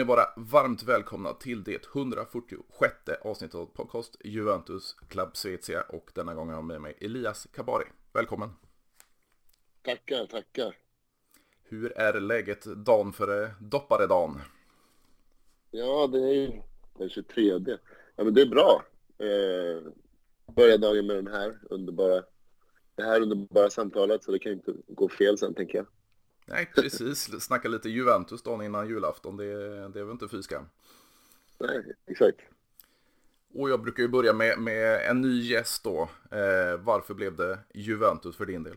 Ni vara varmt välkomna till det 146 avsnittet av podcast Juventus Club Svezia och denna gång har jag med mig Elias Kabari. Välkommen! Tackar, tackar! Hur är läget dagen före dopparedagen? Ja, det är ju den 23. Ja, men det är bra. Eh, börja dagen med den här underbara, det här underbara samtalet så det kan inte gå fel sen tänker jag. Nej, precis. Snacka lite Juventus dagen innan julafton. Det, det är väl inte fy skam. Nej, exakt. Och jag brukar ju börja med, med en ny gäst då. Eh, varför blev det Juventus för din del?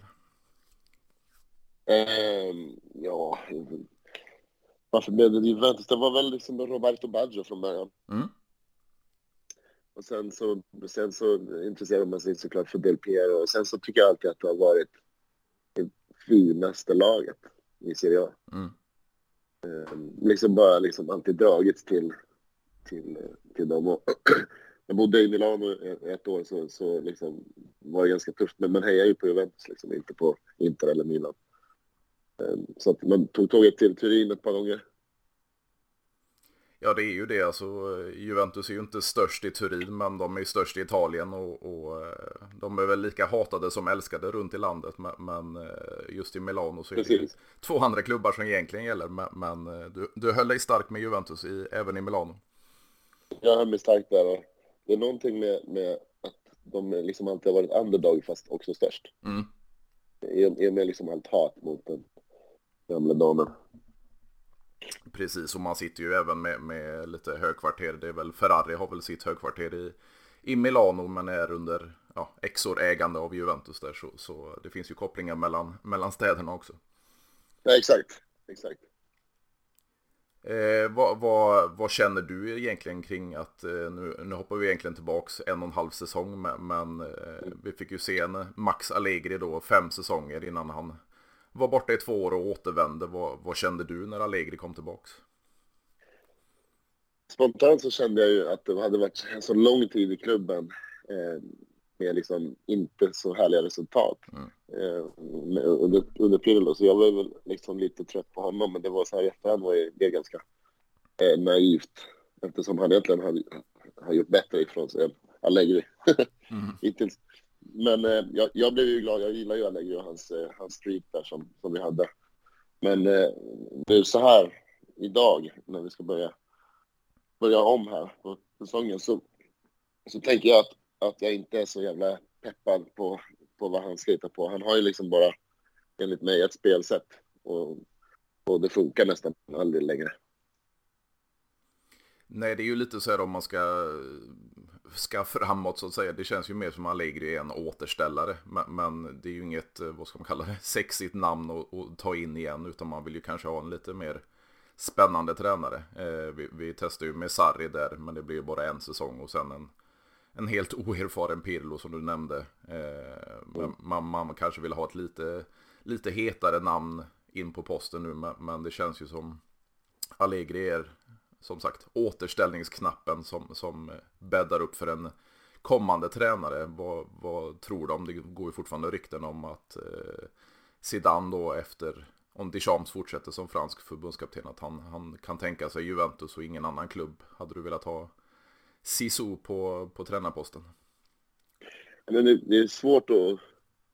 Eh, ja, varför blev det Juventus? Det var väl liksom Roberto Baggio från början. Mm. Och sen så, sen så intresserade man sig såklart för Del Piero. Och sen så tycker jag alltid att det har varit det finaste laget i Serie A. Mm. Eh, liksom bara liksom alltid dragits till, till, till dem. Och jag bodde i Milano ett år så, så liksom var det ganska tufft. Men man hejar ju på Juventus liksom, inte på Inter eller Milan. Eh, så att man tog tåget till Turin ett par gånger. Ja, det är ju det. Alltså, Juventus är ju inte störst i Turin, men de är störst i Italien och, och eh, de är väl lika hatade som älskade runt i landet. Men eh, just i Milano så är Precis. det två andra klubbar som egentligen gäller. Men, eh, du, du höll dig stark med Juventus i, även i Milano. Jag höll mig starkt där. Det är någonting med, med att de liksom alltid har varit underdog fast också störst. Mm. I, i och med liksom allt hat mot den gamla damen. Precis, och man sitter ju även med, med lite högkvarter. Det är väl Ferrari har väl sitt högkvarter i, i Milano men är under ja, Exor ägande av Juventus där. Så, så det finns ju kopplingar mellan, mellan städerna också. Ja, exakt. Exakt. Eh, vad, vad, vad känner du egentligen kring att, eh, nu, nu hoppar vi egentligen tillbaks en och en halv säsong, men, men eh, vi fick ju se en Max Allegri då fem säsonger innan han var borta i två år och återvände. Vad, vad kände du när Allegri kom tillbaks? Spontant så kände jag ju att det hade varit en så lång tid i klubben eh, med liksom inte så härliga resultat Mm. eh, under, under Pirlo. Så jag var väl liksom lite trött på honom, men det var så här i efterhand var det ganska eh, naivt eftersom han egentligen har, har gjort bättre ifrån sig än Allegri Mm. hittills. Men eh, jag, jag blev ju glad. Jag gillar ju Allegri och hans, eh, hans streak där som, som vi hade. Men eh, nu så här idag när vi ska börja, börja om här på säsongen så, så tänker jag att, att jag inte är så jävla peppad på, på vad han ska hitta på. Han har ju liksom bara, enligt mig, ett spelsätt och, och det funkar nästan aldrig längre. Nej, det är ju lite så här om man ska, ska framåt så att säga. Det känns ju mer som Allegri är en återställare. Men, men det är ju inget, eh, vad ska man kalla det, sexigt namn att, att ta in igen. Utan man vill ju kanske ha en lite mer spännande tränare. Eh, vi, vi testade ju med Sarri där, men det blev ju bara en säsong och sen en, en helt oerfaren Pirlo som du nämnde. Eh, men man, man kanske vill ha ett lite, lite hetare namn in på posten nu, men, men det känns ju som Allegri är som sagt återställningsknappen som, som bäddar upp för en kommande tränare. Vad, vad tror du om det går ju fortfarande rykten om att eh, Zidane då efter om Deschamps fortsätter som fransk förbundskapten att han, han kan tänka sig Juventus och ingen annan klubb. Hade du velat ha Sisu på, på tränarposten? Men det, det är svårt att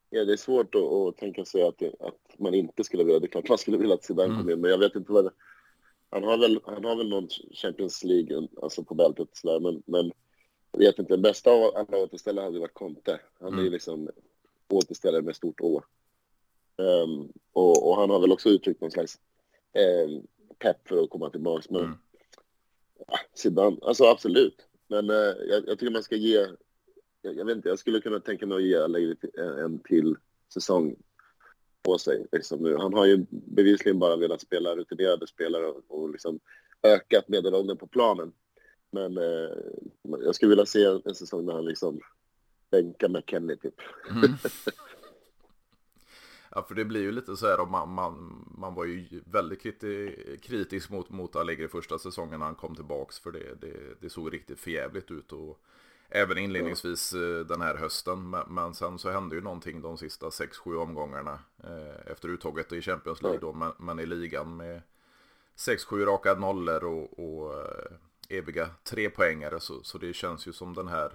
Ja, det är svårt att, att tänka sig att, att man inte skulle vilja det. är klart man skulle vilja att Zidane kom in, men jag vet inte vad det... Han har väl, han har väl någon Champions League alltså på bältet sådär, men, men jag vet inte. Den bästa av alla återställare hade varit Conte. Han är ju Mm. liksom återställare med stort Å. Ehm, och, och han har väl också uttryckt någon slags um, pepp för att komma tillbaka. Men Mm. ja, Zidane, alltså absolut. Men eh, jag, jag tycker man ska ge jag, jag vet inte, jag skulle kunna tänka mig att ge Allegri till- en till säsong på sig. Liksom. Han har ju bevisligen bara velat spela rutinerade spelare och, och liksom ökat medelåldern på planen. Men eh, jag skulle vilja se en, säsong där han liksom bänkar McKennie typ. Mm. Ja, för det blir ju lite så här om man, man, man var ju väldigt kriti, kritisk mot, mot Allegri första säsongen när han kom tillbaks för det, det, det såg riktigt förjävligt ut och även inledningsvis eh, den här hösten. Men, sen så hände ju någonting de sista 6-7 omgångarna eh, efter uttåget i Champions League då, men, men i ligan med 6-7 raka nollor och, och eh, eviga trepoängare så, så det känns ju som den här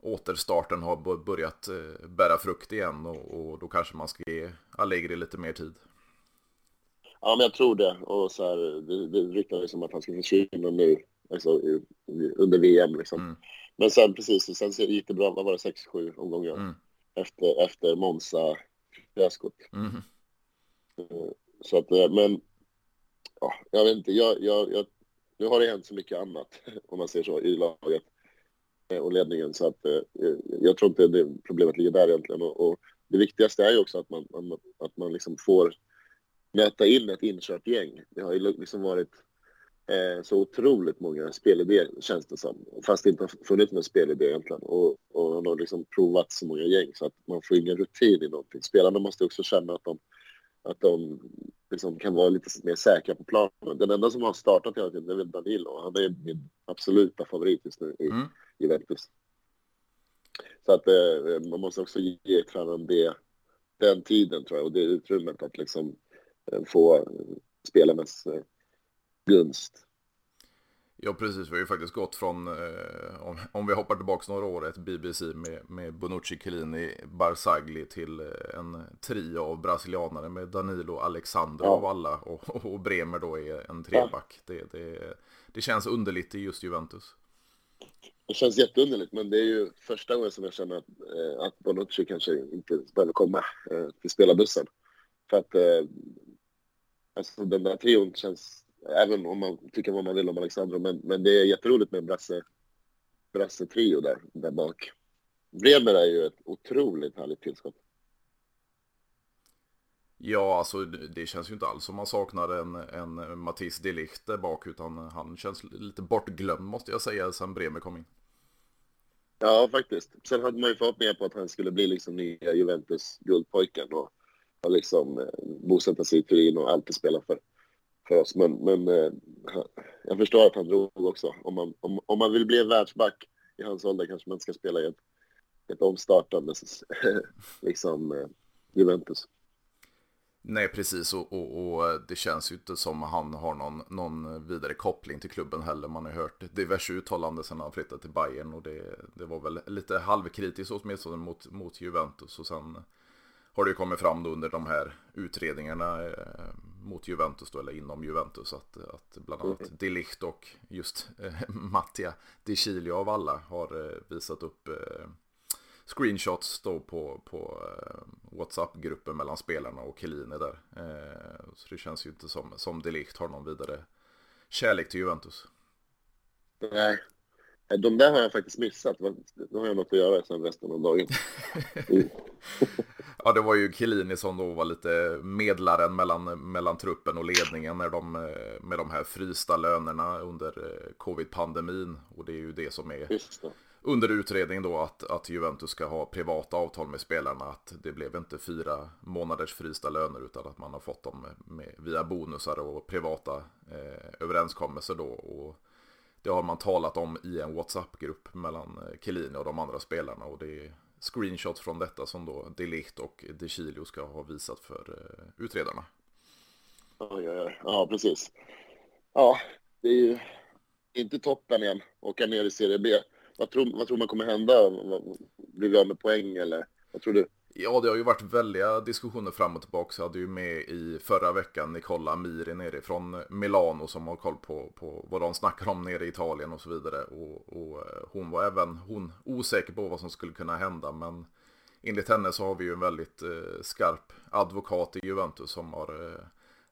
återstarten har börjat bära frukt igen och, och, då kanske man ska ge Allegri lite mer tid. Ja, men jag tror det. Och så här, det, det ryktades som att han ska försvinna nu, alltså, under VM liksom. Mm. Men sen precis, sen gick det bra, vad var det, 6-7 omgångar mm. efter, efter Monza-fiaskot. Mm. Eh, så att, eh, men ja, jag vet inte, jag, jag, jag, nu har det hänt så mycket annat, om man säger så, i laget eh, och ledningen. Så att jag tror inte det problemet ligger där egentligen. Och, och det viktigaste är ju också att man, att man liksom får möta in ett inkört gäng. Det har ju liksom varit eh, så otroligt många spelidéer känns det som. Fast det inte har funnits någon spelidé egentligen. Och, och man har liksom provat så många gäng så att man får ingen rutin i någonting. Spelarna måste också känna att de, att de liksom kan vara lite mer säkra på planen. Den enda som har startat hela tiden är väl Danilo. Han är min absoluta favorit just nu i mm. Juventus. Så att eh, man måste också ge tränaren det, den tiden tror jag och det utrymmet att liksom eh, få spelarnas gunst. Ja precis, vi har ju faktiskt gått från, eh, om, om vi hoppar tillbaka några år, ett BBC med, med Bonucci, Chiellini, Barzagli till eh, en trio av brasilianare med Danilo, Alexander ja. av alla och, och Bremer då är en treback. Ja. Det, det, det känns underligt i just Juventus. Det känns jätteunderligt, men det är ju första gången som jag känner att, eh, att Bonucci kanske inte behöver komma eh, till spelarbussen. För att eh, alltså den där trion känns även om man tycker vad man vill om Alexandro, men, men det är jätteroligt med en brasse, brasse trio där, där bak. Bremer är ju ett otroligt härligt tillskott. Ja, alltså det känns ju inte alls som man saknar en, en Matisse Delicht där bak, utan han känns lite bortglömd måste jag säga sen Bremer kom in. Ja, faktiskt. Sen hade man ju förhoppningar på att han skulle bli liksom nya Juventus guldpojken och, och liksom eh, bosätta sig i Turin och alltid spela för för oss. Men, men eh, jag förstår att han drog också. Om man, om, om man vill bli en världsback i hans ålder kanske man ska spela i ett, ett omstartande liksom, eh, Juventus. Nej, precis. Och, och, och, det känns ju inte som att han har någon, någon vidare koppling till klubben heller. Man har hört diverse uttalanden sedan han flyttade till Bayern och det, det var väl lite halvkritiskt åtminstone mot, mot Juventus. Och sen har det kommit fram då under de här utredningarna eh, mot Juventus då, eller inom Juventus att, att bland annat mm. Delicht och just eh, Mattia Di Chilio av alla har eh, visat upp eh, screenshots då på, på eh, WhatsApp-gruppen mellan spelarna och Chiellini där. Eh, så det känns ju inte som, som Delicht har någon vidare kärlek till Juventus. Nej, de där har jag faktiskt missat. Då har jag något att göra sen resten av dagen. Mm. Ja, det var ju Chiellini som då var lite medlaren mellan, mellan truppen och ledningen när de, med de här frysta lönerna under eh, covid-pandemin. Och det är ju det som är under utredning då att, att Juventus ska ha privata avtal med spelarna. Att det blev inte fyra månaders frysta löner utan att man har fått dem med, via bonusar och privata eh, överenskommelser då. Och det har man talat om i en WhatsApp-grupp mellan eh, Chiellini och de andra spelarna. Och det är screenshots från detta som då Delicht och De Chilio ska ha visat för eh, utredarna. Oj, oj, oj. Ja, precis. Ja, det är ju inte toppen igen, åka ner i Serie B. Vad tror, vad tror man kommer hända? Blir vi av med poäng eller vad tror du? Ja, det har ju varit väldiga diskussioner fram och tillbaka. Jag hade ju med i förra veckan Nicola Amiri nere från Milano som har koll på, på vad de snackar om nere i Italien och så vidare. Och, och, eh, hon var även hon osäker på vad som skulle kunna hända. Men enligt henne så har vi ju en väldigt eh, skarp advokat i Juventus som har eh,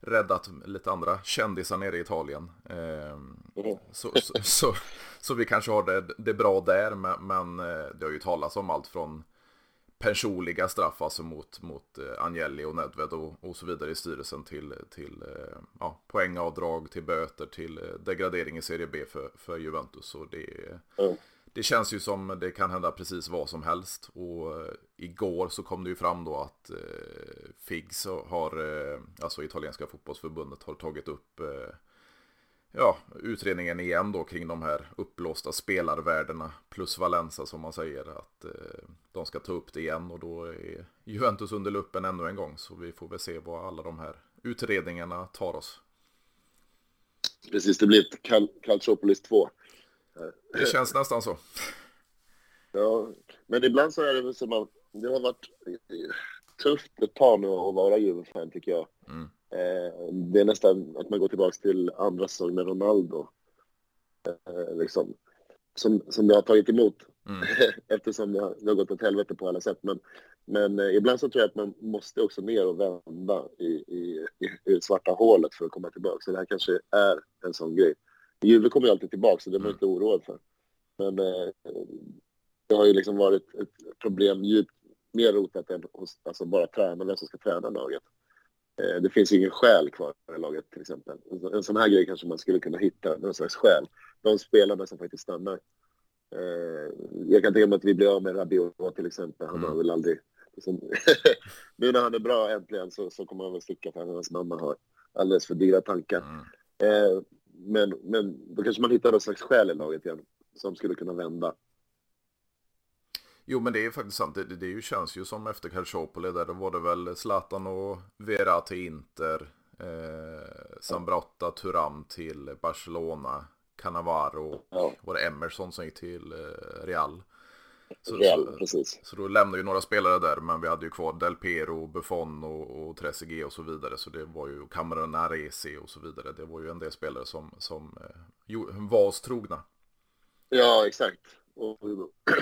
räddat lite andra kändisar nere i Italien. Eh, mm. så, så, så, så, vi kanske har det, det bra där. Men, men eh, det har ju talats om allt från personliga straff alltså mot, mot eh, Agnelli och Nedved och, och så vidare i styrelsen till, till eh, ja, poängavdrag, till böter, till eh, degradering i Serie B för, för Juventus. Och det, mm. det känns ju som det kan hända precis vad som helst. Och igår så kom det ju fram då att eh, FIGS har, alltså italienska fotbollsförbundet, har tagit upp ja, utredningen igen då kring de här uppblåsta spelarvärdena plus Valenza som man säger att eh, de ska ta upp det igen och då är Juventus under luppen ännu en gång så vi får väl se vad alla de här utredningarna tar oss. Precis, det blir ett Cal Caltropolis 2. Det känns nästan så. Ja, men ibland så är det väl som att det har varit tufft ett tag nu att vara Juve-fan tycker jag. Mm. Eh, det är nästan att man går tillbaka till andra säsong med Ronaldo. Eh, liksom. Som, som det har tagit emot. Mm. Eftersom det har, det har gått åt helvete på alla sätt. Men, men eh, ibland så tror jag att man måste också ner och vända i, i, i, det svarta hålet för att komma tillbaka. Så det här kanske är en sån grej. Juve kommer ju alltid tillbaka, så det är man mm. inte oroad för. Men det har ju liksom varit ett problem djupt mer rotat än hos alltså bara tränaren, vem som ska träna laget. Eh, det finns ingen själ kvar i laget till exempel. En sån här grej kanske man skulle kunna hitta, någon slags själ. De spelarna som faktiskt stannar. Eh, jag kan tänka mig att vi blir av med Rabiot till exempel. Han mm. har väl aldrig... Liksom, nu när han är bra äntligen så, så kommer han väl sticka för att hans mamma har alldeles för dyra tankar. Mm. Eh, men, men då kanske man hittar någon slags själ i laget igen som skulle kunna vända. Jo men det är faktiskt sant. Det, det, det känns ju som efter Calciopoli där då var det väl Zlatan och Vera till Inter. Eh, Zambrotta, Turam till Barcelona. Cannavaro ja. var det Emerson som gick till eh, Real. Så, Real, så, precis. Så då lämnade ju några spelare där, men vi hade ju kvar Del Piero, Buffon och, och Trezeguet och så vidare. Så det var ju Cameron Aresi och så vidare. Det var ju en del spelare som, som eh, var oss trogna. Ja, exakt. Och,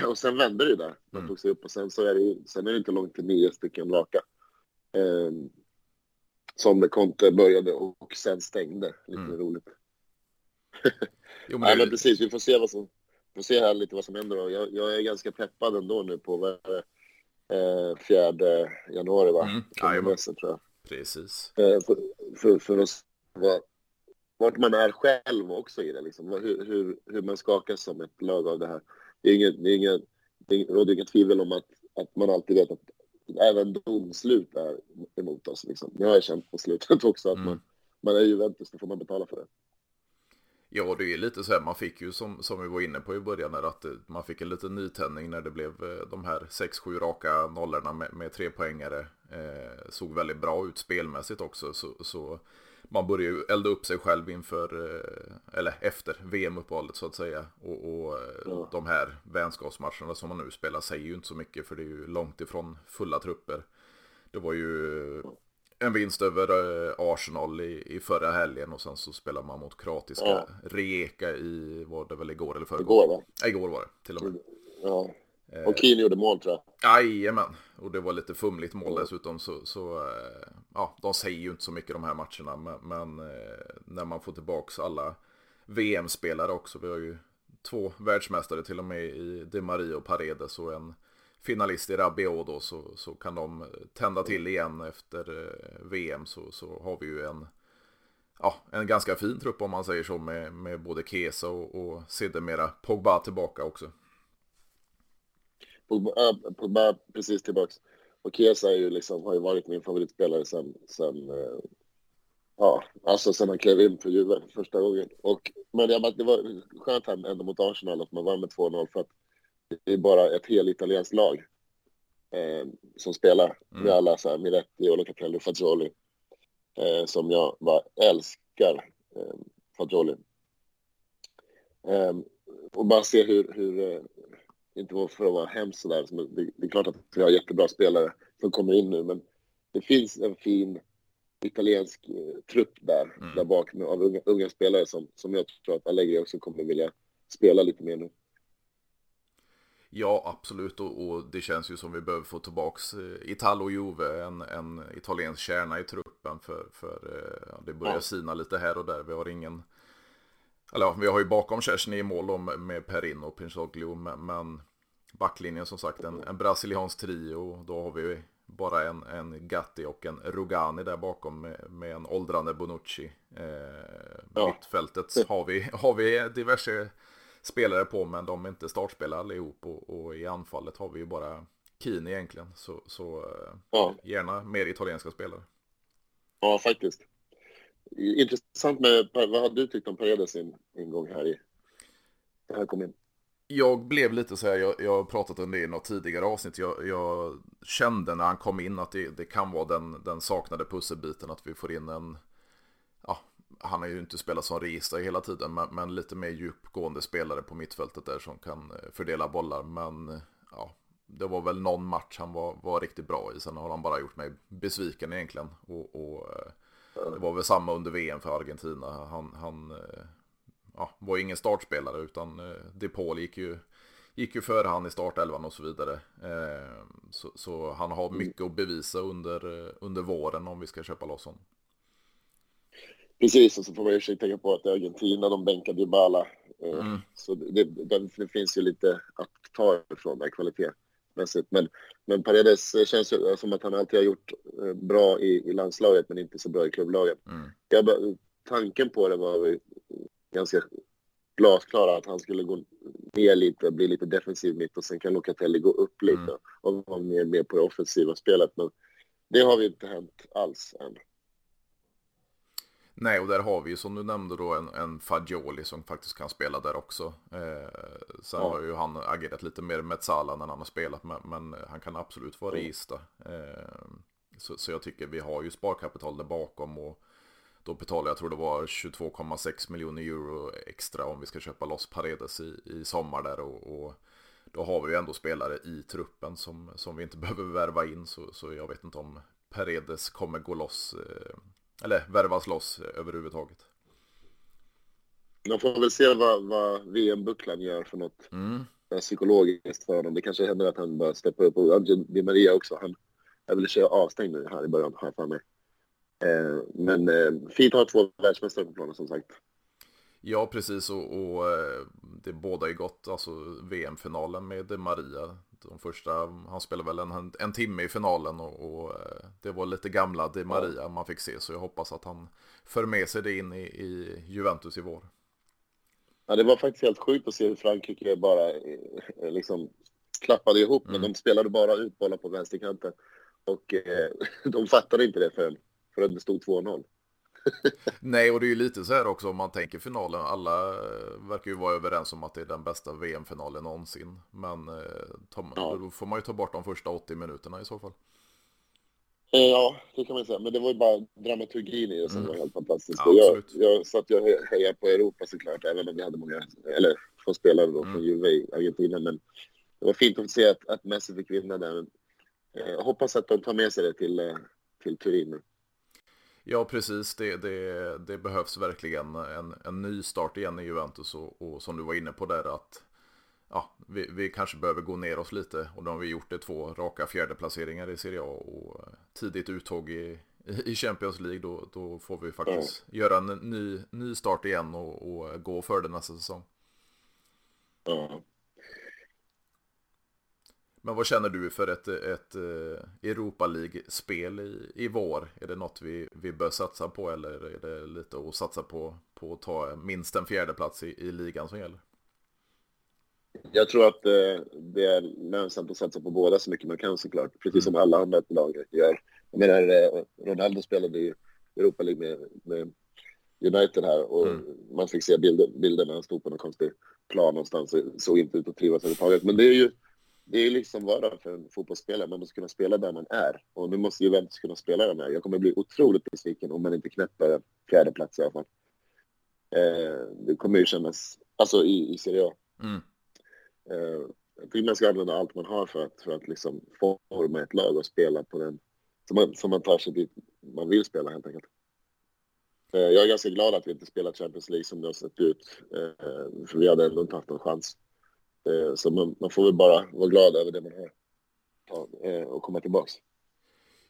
och sen vände det där. Man mm. tog sig upp och sen så är det sen är det inte långt till nio stycken raka. Eh, som Conte började och sen stängde. Lite mm. roligt. jo, men, Nej, men precis, vi får se vad som får se här lite vad som händer. Då. Jag, jag är ganska peppad ändå nu på vad eh, fjärde januari, va? Mm. Ja, tror jag. Precis. Eh, för, för, för att vara vart man är själv också i det. Liksom. Hur, hur, hur man skakas som ett lag av det här. Det, är inget, det, är inget, det råder inget tvivel om att, att man alltid vet att även domslut är emot oss. Liksom. Det har jag känt på slutet också, att mm. man, man är Juventus, då får man betala för det. Ja, det är lite så här, man fick ju som, som vi var inne på i början, att man fick en liten nytändning när det blev eh, de här 6-7 raka nollorna med, med tre poängare. Eh, såg väldigt bra ut spelmässigt också, så, så man börjar ju elda upp sig själv inför, eh, eller efter VM-uppehållet så att säga. Och, och eh, ja. de här vänskapsmatcherna som man nu spelar säger ju inte så mycket för det är ju långt ifrån fulla trupper. Det var ju en vinst över eh, Arsenal i, i förra helgen och sen så spelar man mot kroatiska ja. Rijeka i, var det väl igår eller förrgår? Igår va? Igår var det till och med. Ja. Och Keane gjorde mål tror jag. Jajamän, och det var lite fumligt mål dessutom så, så ja, de säger ju inte så mycket de här matcherna, men, men eh, när man får tillbaks alla VM-spelare också, vi har ju två världsmästare till och med i De Maria och Paredes och en finalist i Rabiot då, så, så kan de tända till igen efter eh, VM så, så har vi ju en ja, en ganska fin trupp om man säger så med, med både Kesa och, och sedermera Pogba tillbaka också. Pogba, Pogba precis tillbaks. Och Kesa är ju liksom, har ju varit min favoritspelare sen, sen eh, ja, alltså sen han klev in för Juve första gången. Och, men det, det var skönt här ändå mot Arsenal att man vann med 2-0 för att det är bara ett helt italienskt lag eh, som spelar mm. med alla så här Miretti, Ola Capello, Fagioli eh, som jag bara älskar eh, Fagioli. Eh, och bara se hur, hur, eh, inte för att vara hemskt sådär, det, det är klart att vi har jättebra spelare som kommer in nu, men det finns en fin italiensk eh, trupp där, mm. där bak med, av unga, unga, spelare som, som jag tror att Allegri också kommer vilja spela lite mer nu. Ja, absolut. Och, och, det känns ju som vi behöver få tillbaks eh, Italo Juve, en, en italiensk kärna i truppen. För, för eh, det börjar ja. sina lite här och där. Vi har ingen eller ja, vi har ju bakom Kerstin i mål med Perin och Pinchoglio, men backlinjen som sagt en, en brasiliansk trio. Då har vi bara en, en Gatti och en Rugani där bakom med, med en åldrande Bonucci. Eh, ja. Mittfältet har vi, har vi diverse spelare på men de är inte startspelare allihop och, och i anfallet har vi ju bara Kini egentligen. Så, så eh, ja. gärna mer italienska spelare. Ja, faktiskt. Intressant med, vad hade du tyckt om Paredes ingång här i, här kom in? Jag blev lite så här, jag, jag har pratat om det i något tidigare avsnitt, jag, jag kände när han kom in att det, det, kan vara den, den saknade pusselbiten, att vi får in en, ja, han har ju inte spelat som register hela tiden, men, men, lite mer djupgående spelare på mittfältet där som kan eh, fördela bollar. Men eh, ja, det var väl någon match han var, var riktigt bra i. Sen har han bara gjort mig besviken egentligen. Och, och eh, det var väl samma under VM för Argentina. Han, han ja, var ingen startspelare utan De Paul gick ju gick ju före han i startelvan och så vidare. Eh, så, så, han har mm. mycket att bevisa under, eh, under våren om vi ska köpa loss honom. Precis, och så får man ju tänka på att Argentina, de bänkade ju Bala. Eh, mm. Så det, det, det, finns ju lite att ta ifrån där kvalitetsmässigt. Men, men Paredes känns ju som att han alltid har gjort bra i, i landslaget men inte så bra i klubblaget. Mm. Jag, tanken på det var ganska glasklara att han skulle gå ner lite, bli lite defensiv mitt och sen kan Locatelli gå upp lite mm. och vara mer med på det offensiva spelet. Men det har vi inte hänt alls än. Nej, och där har vi ju som du nämnde då en, en Fagioli som faktiskt kan spela där också. Eh, sen ja. har ju han agerat lite mer med Sala när han har spelat, men, men han kan absolut vara register. Eh, så, så jag tycker vi har ju sparkapital där bakom och då betalar jag tror det var 22,6 miljoner euro extra om vi ska köpa loss Paredes i, i sommar där och, och då har vi ju ändå spelare i truppen som, som vi inte behöver värva in så, så jag vet inte om Paredes kommer gå loss eh, eller värvas loss överhuvudtaget. Man får väl se vad, vad VM-bucklan gör för något mm. psykologiskt för honom. Det kanske händer att han bara steppar upp och Di Maria också. Han är väl avstängd nu här i början, har jag för mig. Eh, men eh, fint att ha två världsmästare på planen som sagt. Ja, precis. Och, och eh, det båda ju gott. Alltså VM-finalen med Maria. De första, han spelade väl en, en timme i finalen och, och det var lite gamla De Maria man fick se. Så jag hoppas att han för med sig det in i, i Juventus i vår. Ja, det var faktiskt helt sjukt att se hur Frankrike bara liksom klappade ihop. Mm. Men de spelade bara ut bollar på vänsterkanten. Och eh, de fattade inte det förrän för att det stod 2-0. Nej, och det är ju lite så här också om man tänker finalen. Alla eh, verkar ju vara överens om att det är den bästa VM-finalen någonsin. Men eh, ta, ja. då får man ju ta bort de första 80 minuterna i så fall. Eh, ja, det kan man säga. Men det var ju bara dramaturgin i det som mm. var helt fantastiskt. Ja, jag, jag satt ju och hejade på Europa såklart, även om vi hade många, eller två spelare då mm. från Juve i Argentina. Men det var fint att se att, att Messi fick vinna där. Jag hoppas att de tar med sig det till, till Turin. Ja, precis. Det, det, det behövs verkligen en, en ny start igen i Juventus och, och som du var inne på där att ja, vi, vi, kanske behöver gå ner oss lite och då har vi gjort det två raka fjärdeplaceringar i Serie A och tidigt uttåg i, i Champions League då, då får vi faktiskt mm. göra en ny, ny start igen och, och gå för det nästa säsong. Mm. Men vad känner du för ett, ett eh, Europa League-spel i, i vår? Är det något vi, vi bör satsa på eller är det lite att satsa på, på att ta minst en fjärde plats i, i ligan som gäller? Jag tror att eh, det är lönsamt att satsa på båda så mycket man kan såklart, precis som mm. alla andra lag gör. Jag menar, eh, Ronaldo spelade i Europa League med, med United här och mm. man fick se bilder, bilder när han stod på någon konstig plan någonstans och såg inte ut att trivas överhuvudtaget. Men det är ju det är liksom vardag för en fotbollsspelare. Man måste kunna spela där man är. Och nu måste Juventus kunna spela där man är. Jag kommer bli otroligt besviken om man inte knäpper en fjärde plats i alla fall. Eh, det kommer ju kännas, alltså i, i Serie A. Mm. Eh, jag tycker man ska använda allt man har för att, för att liksom forma ett lag och spela på den, som man, som man tar sig dit man vill spela helt enkelt. Eh, jag är ganska glad att vi inte spelar Champions League som det har sett ut. Eh, för vi hade ändå inte haft någon chans. Eh, så man, man, får väl bara vara glad över det man har eh, och komma tillbaks.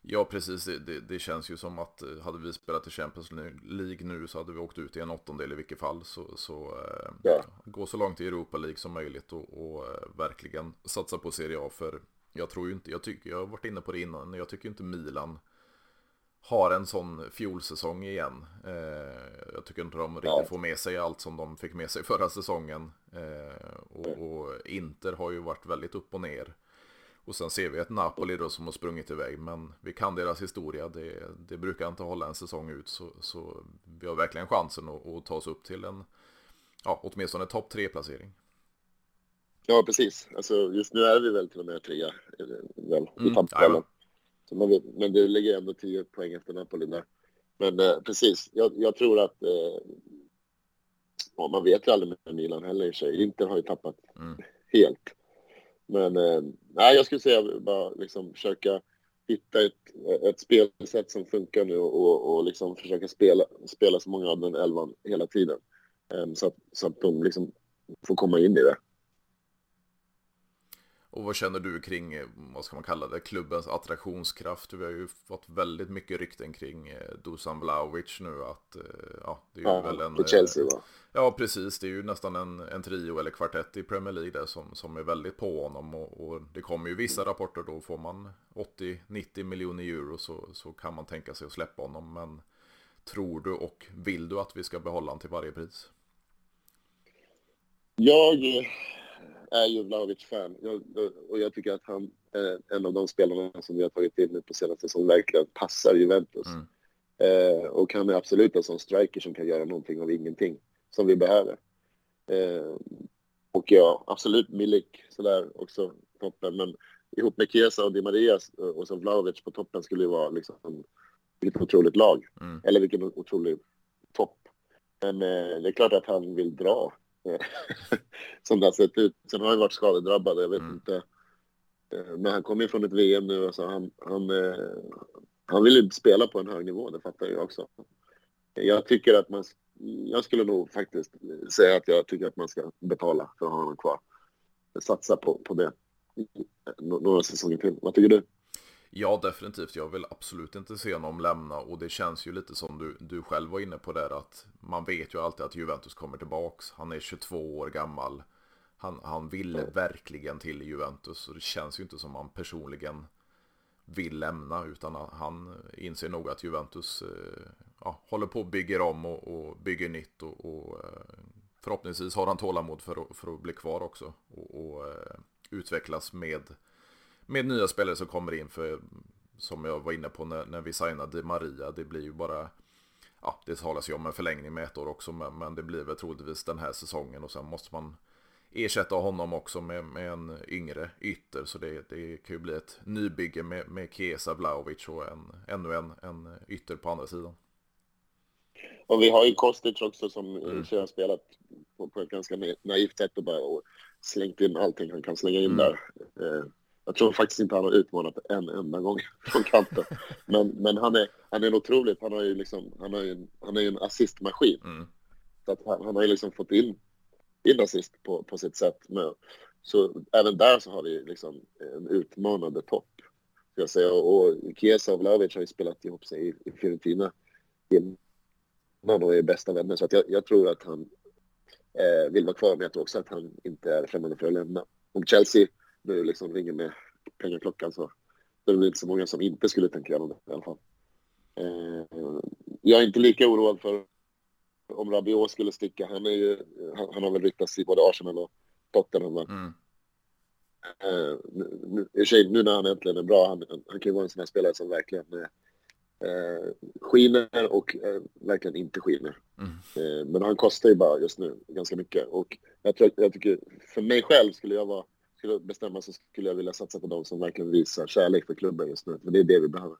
Ja, precis. Det, det, det, känns ju som att eh, hade vi spelat i Champions League nu så hade vi åkt ut i en åttondel i vilket fall. Så, så ja. gå så långt i Europa League som möjligt och, och verkligen satsa på Serie A. För jag tror ju inte, jag tycker, jag har varit inne på det innan, jag tycker inte Milan har en sån fjolsäsong igen. Eh, jag tycker inte de riktigt får med sig allt som de fick med sig förra säsongen. Eh, och, och, Inter har ju varit väldigt upp och ner. Och sen ser vi ett Napoli då som har sprungit iväg. Men vi kan deras historia. Det, det brukar inte hålla en säsong ut. Så, så vi har verkligen chansen att, att ta oss upp till en, ja, åtminstone topp tre placering. Ja, precis. Alltså, just nu är vi väl till och med trea väl, i mm, tabellen. Men det ligger ändå 10 poäng efter Napoli där. Men eh, precis, jag, jag, tror att eh, ja, man vet ju aldrig med Milan heller i och sig. Inter har ju tappat mm. helt. Men eh, nej, jag skulle säga bara liksom försöka hitta ett, ett spelsätt som funkar nu och, och, och liksom försöka spela, spela så många av den elvan hela tiden. Um, så, att, så att de liksom får komma in i det. Och vad känner du kring, eh, vad ska man kalla det, klubbens attraktionskraft? Vi har ju fått väldigt mycket rykten kring eh, Dusan Vlahovic nu att, eh, ja, det är ju ja, väl en... Chelsea va? Ja, precis. Det är ju nästan en, en trio eller kvartett i Premier League där som, som är väldigt på honom. Och, och det kommer ju vissa rapporter då, får man 80-90 miljoner euro så, så kan man tänka sig att släppa honom. Men tror du och vill du att vi ska behålla honom till varje pris? Jag är ju Vlahovic-fan och jag tycker att han är en av de spelarna som vi har tagit in nu på senaste som verkligen passar Juventus. Mm. Eh, och han är absolut en sån striker som kan göra någonting av ingenting som vi behöver. Eh, och ja, absolut Milik sådär också toppen. Men ihop med Chiesa och Di Maria och så Vlahovic på toppen skulle ju vara liksom vilket otroligt lag. Mm. Eller vilken otrolig topp. Men eh, det är klart att han vill dra som det har sett ut. Sen har han varit skadedrabbad, jag vet mm. inte. Eh, men han kommer ju från ett VM nu, alltså han, han, eh, han vill ju spela på en hög nivå, det fattar jag också. Jag tycker att man, jag skulle nog faktiskt säga att jag tycker att man ska betala för att ha honom kvar. Satsa på, på det några säsonger till. Vad tycker du? Ja, definitivt. Jag vill absolut inte se honom lämna och det känns ju lite som du, du själv var inne på där att man vet ju alltid att Juventus kommer tillbaks. Han är 22 år gammal. Han, han vill mm. verkligen till Juventus och det känns ju inte som han personligen vill lämna utan han inser nog att Juventus eh, ja, håller på att bygga om och, och bygger nytt och, och, eh, förhoppningsvis har han tålamod för att, för att bli kvar också och, och eh, utvecklas med med nya spelare som kommer in för som jag var inne på när, när vi signade Maria, det blir ju bara ja, det talas ju om en förlängning med ett år också, men, det blir väl troligtvis den här säsongen och sen måste man ersätta honom också med, med en yngre ytter, så det, det kan ju bli ett nybygge med, med Kesa Vlaovic och en, ännu en, en ytter på andra sidan. Och vi har ju Kostic också som mm. har spelat på, på ett ganska naivt sätt och bara och slängt in allting han kan slänga in mm. där. Jag tror faktiskt inte han har utmanat en enda gång från kanten. Men, men han, är, han är otroligt. Han, har ju liksom, han, är en, han är en assistmaskin. Mm. Så att han, han har ju liksom fått in, in assist på, på sitt sätt. Men, så även där så har vi liksom en utmanande topp. Jag säga. Och Chiesa och Vlahovic har ju spelat ihop sig i, i Fiorentina innan och är bästa vänner. Så att jag, jag tror att han eh, vill vara kvar, men jag tror också att han inte är främmande för att lämna. Om Chelsea nu liksom ringer med pengaklockan så det är det inte så många som inte skulle tänka göra det i alla fall. Eh, jag är inte lika oroad för om Rabiot skulle sticka. Han, är ju, han, han har väl ryktats i både Arsenal och Tottenham. Mm. Eh, nu, nu, nu när han äntligen är bra, han, han kan ju vara en sån här spelare som verkligen eh, skiner och eh, verkligen inte skiner. Mm. Eh, men han kostar ju bara just nu ganska mycket. Och jag, tror, jag tycker, för mig själv skulle jag vara skulle bestämma så skulle jag vilja satsa på de som verkligen visar kärlek för klubben just nu. För det är det vi behöver.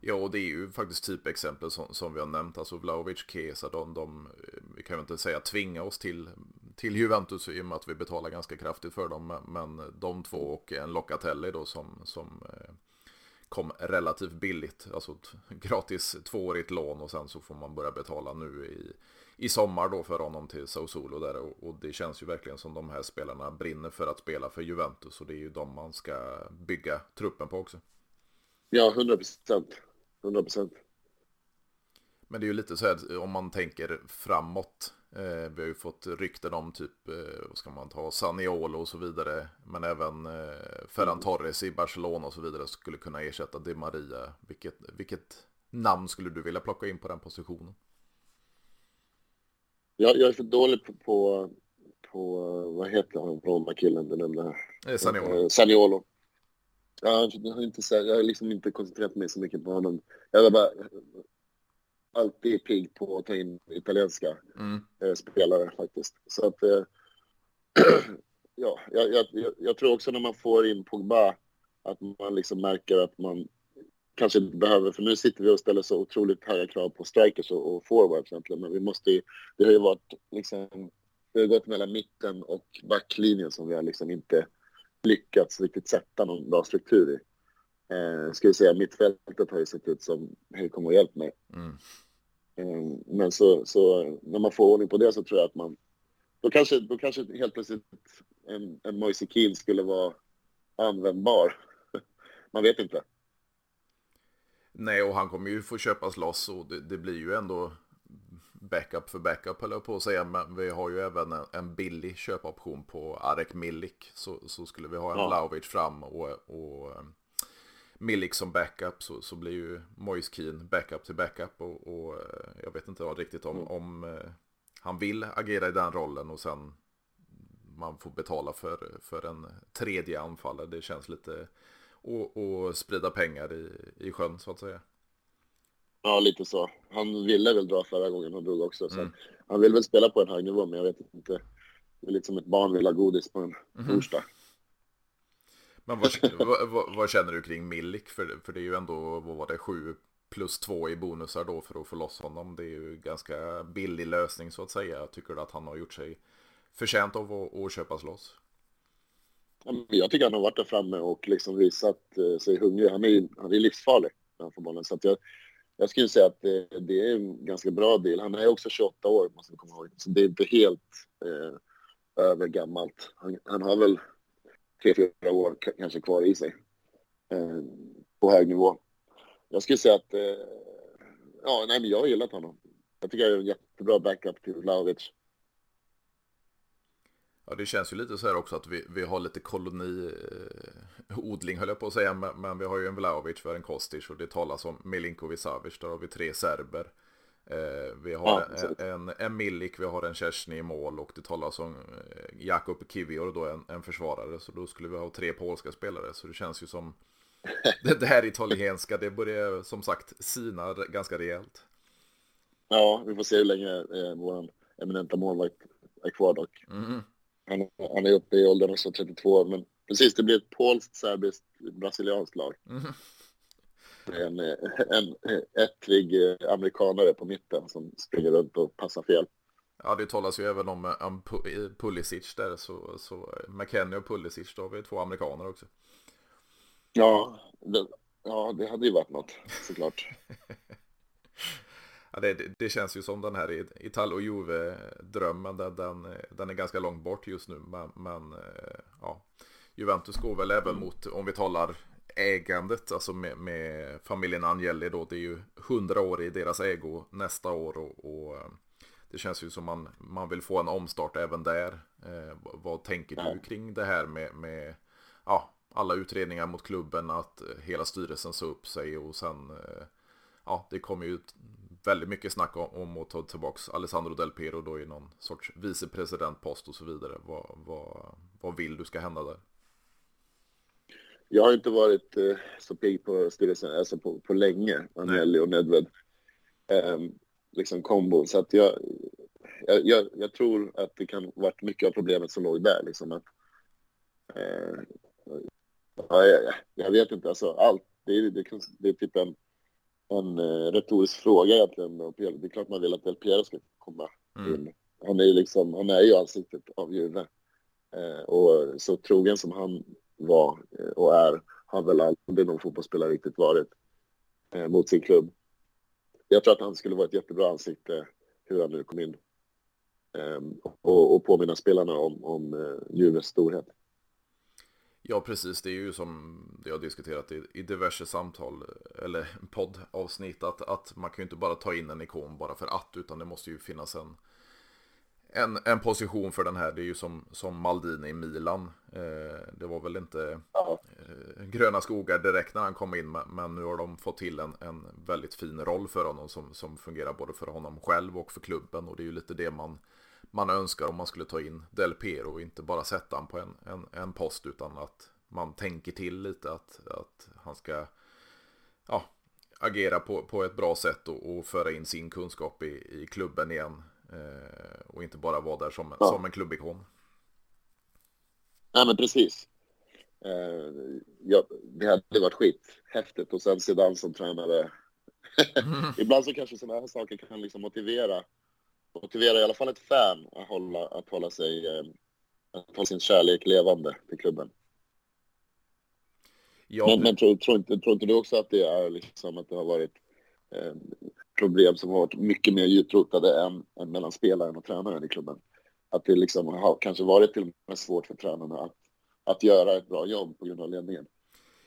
Ja, och det är ju faktiskt typexempel som, som vi har nämnt. Alltså Vlahovic, Kesa, de, de, vi kan ju inte säga tvinga oss till, till Juventus i och med att vi betalar ganska kraftigt för dem. Men de två och en Locatelli då som, som eh, kom relativt billigt. Alltså ett gratis tvåårigt lån och sen så får man börja betala nu i i sommar då för honom till Sao Solo där och, och, det känns ju verkligen som de här spelarna brinner för att spela för Juventus och det är ju de man ska bygga truppen på också. Ja, 100 procent. 100 procent. Men det är ju lite så här om man tänker framåt. Eh, vi har ju fått rykten om typ, eh, vad ska man ta, Saniolo och så vidare. Men även eh, Ferran mm. Torres i Barcelona och så vidare skulle kunna ersätta Di Maria. Vilket, vilket namn skulle du vilja plocka in på den positionen? Jag, jag är för dålig på, på, på vad heter han, Roma-killen du nämnde? Eh, Saniolo. Saniolo. Jag, har inte, jag har liksom inte koncentrerat mig så mycket på honom. Jag bara alltid pigg på att ta in italienska mm. eh, spelare faktiskt. Så att, eh, ja, jag, jag, jag, tror också när man får in Pogba att man liksom märker att man kanske inte behöver, för nu sitter vi och ställer så otroligt höga krav på strikers och, och forwards egentligen, men vi måste ju, det har ju varit liksom, det har gått mellan mitten och backlinjen som vi har liksom inte lyckats riktigt sätta någon bra struktur i. Eh, ska vi säga mittfältet har ju sett ut som, hej kom och hjälp mig. Mm. Eh, men så, så när man får ordning på det så tror jag att man, då kanske, då kanske helt plötsligt en, en Moise Keane skulle vara användbar. man vet inte. Nej, och han kommer ju få köpas loss och det, det blir ju ändå backup för backup höll jag på att säga. Men vi har ju även en, en billig köpoption på Arek Milik. Så, så skulle vi ha en ja. Lauvic fram och, och Milik som backup så, så blir ju Moise Keane backup till backup. Och, och uh, jag vet inte riktigt om, mm. om uh, han vill agera i den rollen och sen man får betala för, för en tredje anfallare. Det känns lite och, och sprida pengar i, i sjön så att säga. Ja, lite så. Han ville väl dra förra gången han drog också. Så mm. Han vill väl spela på en hög nivå, men jag vet inte. Det är lite som ett barn vill ha godis på en mm. Men vad, vad, vad, känner du kring Milik? För, för det är ju ändå, vad var det, sju plus två i bonusar då för att få loss honom. Det är ju ganska billig lösning så att säga. Tycker du att han har gjort sig förtjänt av att, att köpas loss? Jag tycker han har varit där framme och liksom visat eh, sig hungrig. Han är, han är livsfarlig när han får bollen. Så att jag, jag skulle säga att det, det, är en ganska bra deal. Han är också 28 år, måste man komma ihåg. Så det är inte helt eh, övergammalt. Han, han har väl tre, fyra år kanske kvar i sig eh, på hög nivå. Jag skulle säga att, eh, ja, nej men jag har gillat honom. Jag tycker jag är en jättebra backup till Vlahovic. Ja, det känns ju lite så här också att vi, vi har lite koloniodling, eh, höll jag på att säga, men, men, vi har ju en Vlahovic, vi har en Kostic och det talas om Milinkovic Savic, där har vi tre serber. Eh, vi har ja, en, en, Milik, vi har en Kersny i mål och det talas om eh, Jakub Kivior då, en, en försvarare, så då skulle vi ha tre polska spelare, så det känns ju som det, här italienska, det börjar som sagt sina ganska rejält. Ja, vi får se hur länge eh, vår eminenta målvakt är kvar dock. Mm. Han, han, är uppe i åldern också, 32 år. Men precis, det blir ett polskt, serbiskt, brasilianskt lag. Mm. En, en, ettrig amerikanare på mitten som springer runt och passar fel. Ja, det talas ju även om, om Pulisic där, så, så McKennie och Pulisic, då har vi två amerikaner också. Ja, det, ja, det hade ju varit något, såklart. Ja, det, det, känns ju som den här Italo Juve-drömmen, den, den, den, är ganska lgt bort just nu. Men, men eh, ja, Juventus går väl även mot, om vi talar ägandet, alltså med, med familjen Agnelli då, det är ju hundra år i deras ägo nästa år och, och eh, det känns ju som man, man vill få en omstart även där. Eh, vad tänker du kring det här med, med ja, alla utredningar mot klubben, att hela styrelsen sa upp sig och sen eh, ja, det kommer ju väldigt mycket snack om, om att ta tillbaka Alessandro Del Piero då i någon sorts vicepresidentpost och så vidare. Vad, vad, vad vill du ska hända där? Jag har inte varit eh, så pigg på styrelsen alltså på, på länge, Anelli och Nedved. Eh, liksom kombo. Så att jag, jag, jag, tror att det kan varit mycket av problemet som låg där. Liksom att, eh, ja, jag, jag, vet inte, alltså allt. Det är, det, det är typ en en eh, retorisk fråga egentligen. Det är klart man vill att Del Piero ska komma mm. in. Han är liksom, han är ju ansiktet av Juve. Eh, och så trogen som han var eh, och är, har väl aldrig någon fotbollsspelare riktigt varit eh, mot sin klubb. Jag tror att han skulle vara ett jättebra ansikte hur han nu kom in. Eh, och, och påminna spelarna om, om eh, storhet. Ja, precis. Det är ju som det har diskuterat i, i diverse samtal eller poddavsnitt att, att man kan ju inte bara ta in en ikon bara för att, utan det måste ju finnas en, en, en position för den här. Det är ju som, som Maldini i Milan. Eh, det var väl inte eh, gröna skogar direkt när han kom in, men nu har de fått till en, en väldigt fin roll för honom som, som fungerar både för honom själv och för klubben. Och det är ju lite det man man önskar om man skulle ta in Del Piero och inte bara sätta honom på en, en, en post utan att man tänker till lite att, att han ska ja, agera på, på ett bra sätt och, och föra in sin kunskap i, i klubben igen och inte bara vara där som, ja. som en klubbikon. Nej men precis. Eh, ja, det hade varit skithäftigt och sen Zidane som tränare. Mm. Ibland så kanske sådana här saker kan liksom motivera, motivera i alla fall ett fan att hålla, att hålla sig, eh, att hålla sin kärlek levande till klubben. Ja, men, men tror, tror, inte, tror inte du också att det är liksom att det har varit eh, problem som har varit mycket mer djuprotade än, än mellan spelaren och tränaren i klubben? Att det liksom har kanske varit till och med svårt för tränarna att att göra ett bra jobb på grund av ledningen.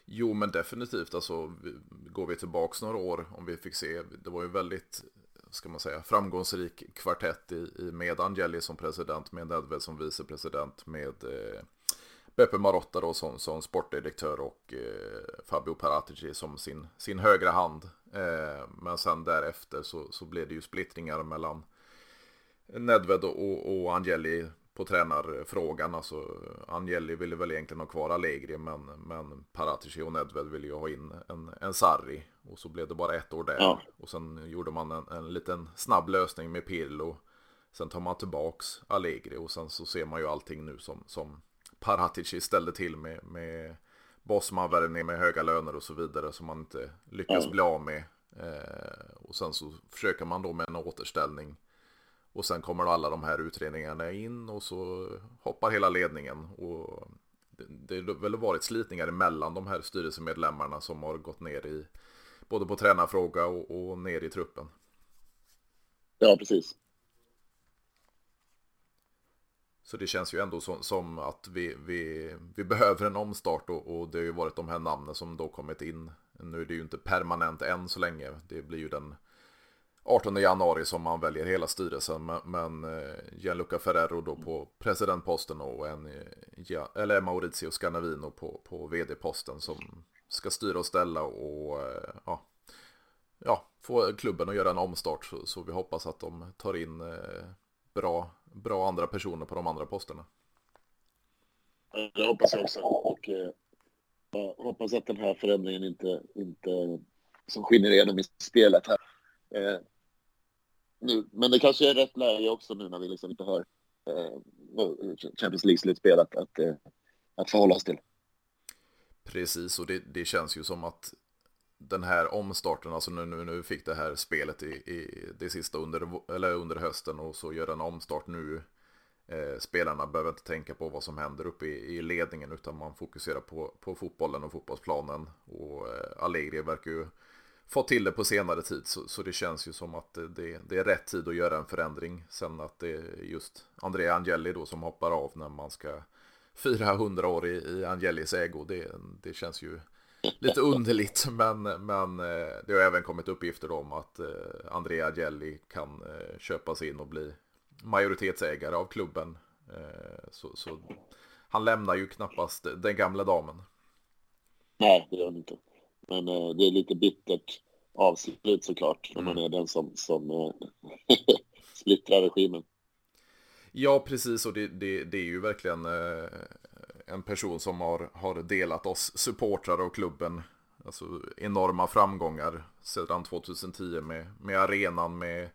Jo, men definitivt. Alltså, går vi tillbaks några år, om vi fick se, det var ju väldigt, ska man säga, framgångsrik kvartett i, i med Angeli som president, med Nedved som vicepresident, med eh, Beppe Marotta då som, som sportdirektör och eh, Fabio Paratici som sin, sin högra hand. Eh, men sen därefter så, så blev det ju splittringar mellan Nedved och, och Angeli på tränarfrågan. Alltså, Agnelli ville väl egentligen ha kvar Allegri men, men Paratici och Nedved ville ju ha in en, en Sarri. Och så blev det bara ett år där. Ja. Och sen gjorde man en, en liten snabb lösning med Pirlo. Sen tar man tillbaks Allegri och sen så ser man ju allting nu som, som Paratici ställde till med, med Bosman-värvning med höga löner och så vidare som man inte lyckas ja. bli av med. Eh, och sen så försöker man då med en återställning och sen kommer alla de här utredningarna in och så hoppar hela ledningen. Och det har väl varit slitningar emellan de här styrelsemedlemmarna som har gått ner i både på tränarfråga och, och ner i truppen. Ja, precis. Så det känns ju ändå som, som att vi, vi, vi behöver en omstart och, och, det har ju varit de här namnen som då kommit in. Nu är det ju inte permanent än så länge. Det blir ju den 18 januari som man väljer hela styrelsen. Men men eh, Gianluca Ferrero då på presidentposten och en, eh, ja, eller Maurizio Scanavino på, på vd-posten som ska styra och ställa och eh, ja, ja, få klubben att göra en omstart. Så, så vi hoppas att de tar in bra, bra andra personer på de andra posterna. Det hoppas jag också. Och, jag hoppas att den här förändringen inte, inte som skiner igenom i spelet här nu. Men det kanske är rätt läge också nu när vi liksom inte har eh, Champions League-slutspel att, att, eh, att förhålla oss till. Precis, och det, det, känns ju som att den här omstarten, alltså nu, nu, nu fick det här spelet i, i det sista under, eller under hösten och så gör en omstart nu. Eh, spelarna behöver inte tänka på vad som händer uppe i, i ledningen utan man fokuserar på, på fotbollen och fotbollsplanen. Och eh, Allegri verkar ju fått till det på senare tid. Så, så det känns ju som att det, det, är rätt tid att göra en förändring. Sen att det är just Andrea Angeli då som hoppar av när man ska fira 100 år i, i Angelis ägo. Det, det känns ju lite underligt. Men, men eh, det har även kommit uppgifter om att eh, Andrea Angeli kan eh, köpas in och bli majoritetsägare av klubben. Så, så han lämnar ju knappast den gamla damen. Nej, det gör han inte. Men det är lite bittert avslut såklart, när man mm. är den som, som splittrar regimen. Ja, precis, och det, det, det är ju verkligen en person som har, har delat oss supportrar och klubben alltså, enorma framgångar sedan 2010 med, med arenan, med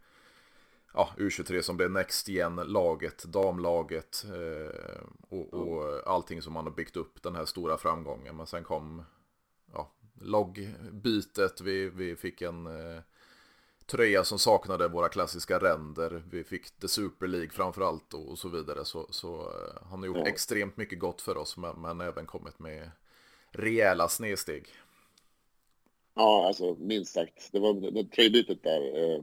ja, U23 som blev Next Igen-laget, damlaget eh, och, och allting som man har byggt upp den här stora framgången. Men sen kom loggbytet. Vi, vi fick en eh, tröja som saknade våra klassiska ränder. Vi fick The Super League framförallt och, och så vidare. Så, så eh, han har gjort ja. extremt mycket gott för oss men, men även kommit med rejäla snedsteg. Ja, alltså minst sagt. Det var det tröjbytet där eh,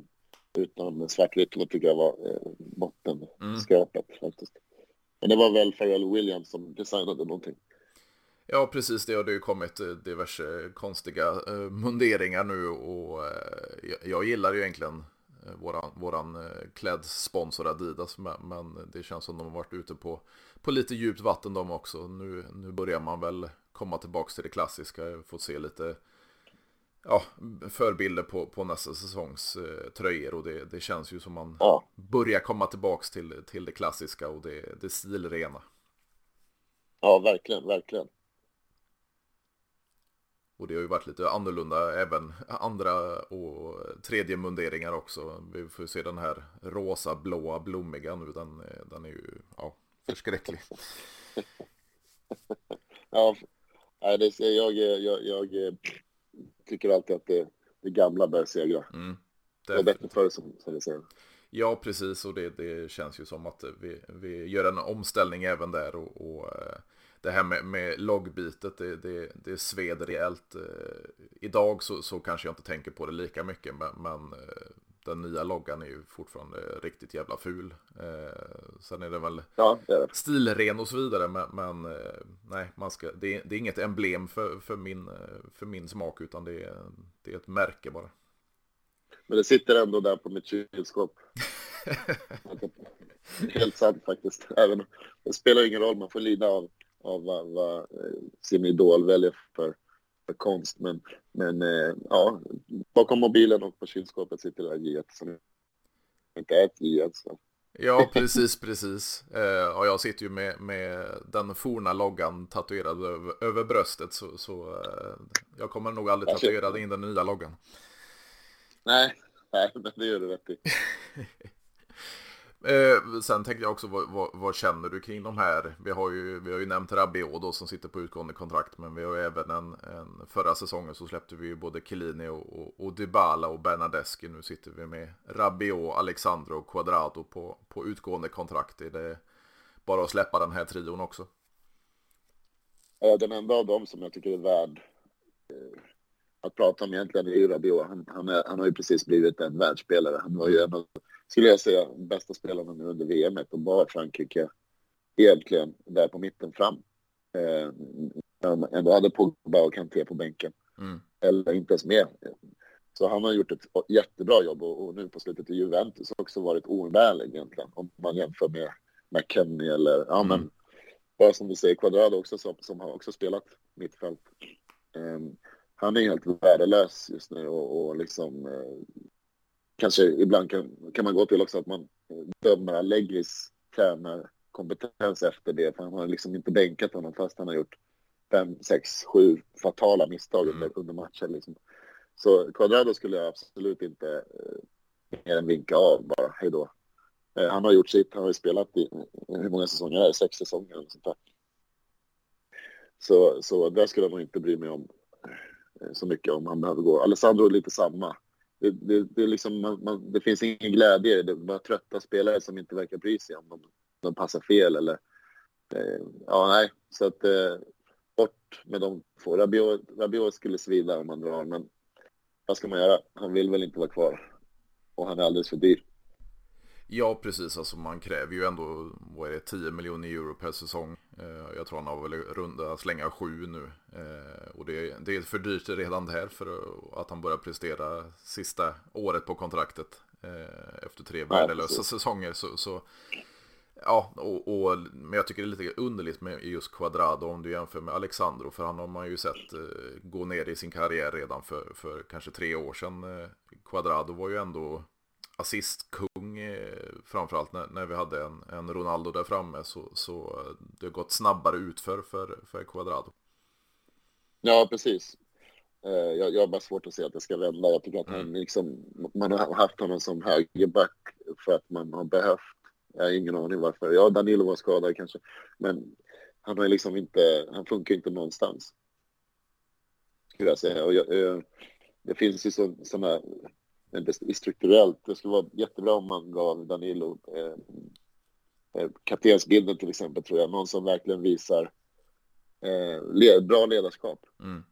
utan svartvitt tycker jag var eh, bottenskrapet mm. faktiskt. Men det var väl Pharrell Williams som designade någonting. Ja, precis. Det har det ju kommit eh, diverse konstiga eh, munderingar nu och eh, jag gillar ju egentligen våran, våran klädsponsor Adidas men det känns som de har varit ute på, på lite djupt vatten de också. Nu, nu börjar man väl komma tillbaka till det klassiska, få se lite ja, förbilder på, på nästa säsongs tröjor och det, det känns ju som man ja. börjar komma tillbaka till, till det klassiska och det, det stilrena. Ja, verkligen, verkligen. Och det har ju varit lite annorlunda även andra och tredje munderingar också. Vi får se den här rosa, blåa, blommiga nu. Den, den är ju ja, förskräcklig. ja, Nej, det, jag, jag, jag, tycker alltid att det, det gamla bör segra. Mm, det var bättre förr som, som vi säger. Ja, precis. Och det, det, känns ju som att vi, vi gör en omställning även där. Och, och eh, det här med, med loggbitet, det, det, det sveder rejält. Eh, idag så, så kanske jag inte tänker på det lika mycket, men, men eh, den nya loggan är ju fortfarande riktigt jävla ful. sen är det väl ja, det är. stilren och så vidare, men, men nej, man ska, det, det, är inget emblem för, för, min, för min smak, utan det är, det är ett märke bara. Men det sitter ändå där på mitt kylskåp. Helt sant faktiskt. Även, det spelar ingen roll, man får lida av, av vad, vad eh, sin idol väljer för, för konst. Men, men eh, ja, bakom mobilen och på kylskåpet sitter det där J1 som inte är ett J1. Så. Ja, precis, precis. Eh, och jag sitter ju med, med den forna loggan tatuerad över, över bröstet. Så, så eh, jag kommer nog aldrig tatuera in den nya loggan. Nej, nej, men det gör du rätt i. Eh, sen tänkte jag också, vad, vad, vad, känner du kring de här? Vi har ju, vi har ju nämnt Rabiot då som sitter på utgående kontrakt, men vi har ju även en, en förra säsongen så släppte vi ju både Chiellini och, och, och Dybala och Bernadeschi. Nu sitter vi med Rabiot, Alexandro och Quadrado på, på utgående kontrakt. Är det bara att släppa den här trion också? Ja, den enda av dem som jag tycker är värd eh, att prata om egentligen är ju Rabiot. Han, han, är, han har ju precis blivit en världsspelare. Han var ju en av, skulle jag säga, bästa spelarna nu under VM och bar Frankrike egentligen där på mitten fram. Eh, ändå hade Pogba och Kanté på bänken. Mm. Eller inte ens med. Så han har gjort ett jättebra jobb och, och nu på slutet i Juventus har också varit oumbärlig egentligen. Om man jämför med McKennie eller, ja mm. men, bara som du säger, Quadrado också som, som har också spelat mittfält. Um, han är helt värdelös just nu och, och liksom eh, kanske ibland kan, kan man gå till också att man dömer Allegris tränarkompetens efter det för han har liksom inte bänkat honom fast han har gjort fem, sex, sju fatala misstag mm. under matchen liksom. Så Quadrado skulle jag absolut inte eh, mer än vinka av bara, hej då. Eh, han har gjort sitt, han har ju spelat i, hur många säsonger är det? Sex säsonger eller sånt där. Så, så där skulle jag nog inte bry mig om Eh, Eh, så mycket om han behöver gå. Alessandro är lite samma. Det, det, det, är liksom, man, man, det finns ingen glädje i det. Det är bara trötta spelare som inte verkar bry sig om de, de passar fel eller... Eh, ja, nej. Så att eh, bort med de två. Rabiot, Rabiot skulle svida om han drar, men vad ska man göra? Han vill väl inte vara kvar. Och han är alldeles för dyr. Ja, precis. Alltså man kräver ju ändå, vad är det, 10 miljoner euro per säsong. Eh, jag tror han har väl runda slänga sju nu. Eh, och det, det är för dyrt redan där för att han börjar prestera sista året på kontraktet. Eh, efter tre värdelösa säsonger. Så, så ja, och, och, men jag tycker det är lite underligt med just Quadrado om du jämför med Alexandro. För han har man ju sett gå ner i sin karriär redan för, för kanske tre år sedan. Quadrado var ju ändå assistkung eh, framförallt när, när vi hade en, en Ronaldo där framme så, så det har gått snabbare utför för, för Quadrado. Ja, precis. Eh, jag, jag har bara svårt att se att det ska vända. Jag tycker att mm. han liksom, man har haft honom som högerback för att man har behövt. Jag har ingen aning varför. Ja, Danilo var skadad kanske, men han har liksom inte, han funkar inte någonstans. Skulle jag säga. Och jag, eh, det finns ju sådana strukturellt. Det skulle vara jättebra om man gav Danilo eh, eh, kaptensbilden till exempel, tror jag. Någon som verkligen visar eh, led, bra ledarskap. Mm.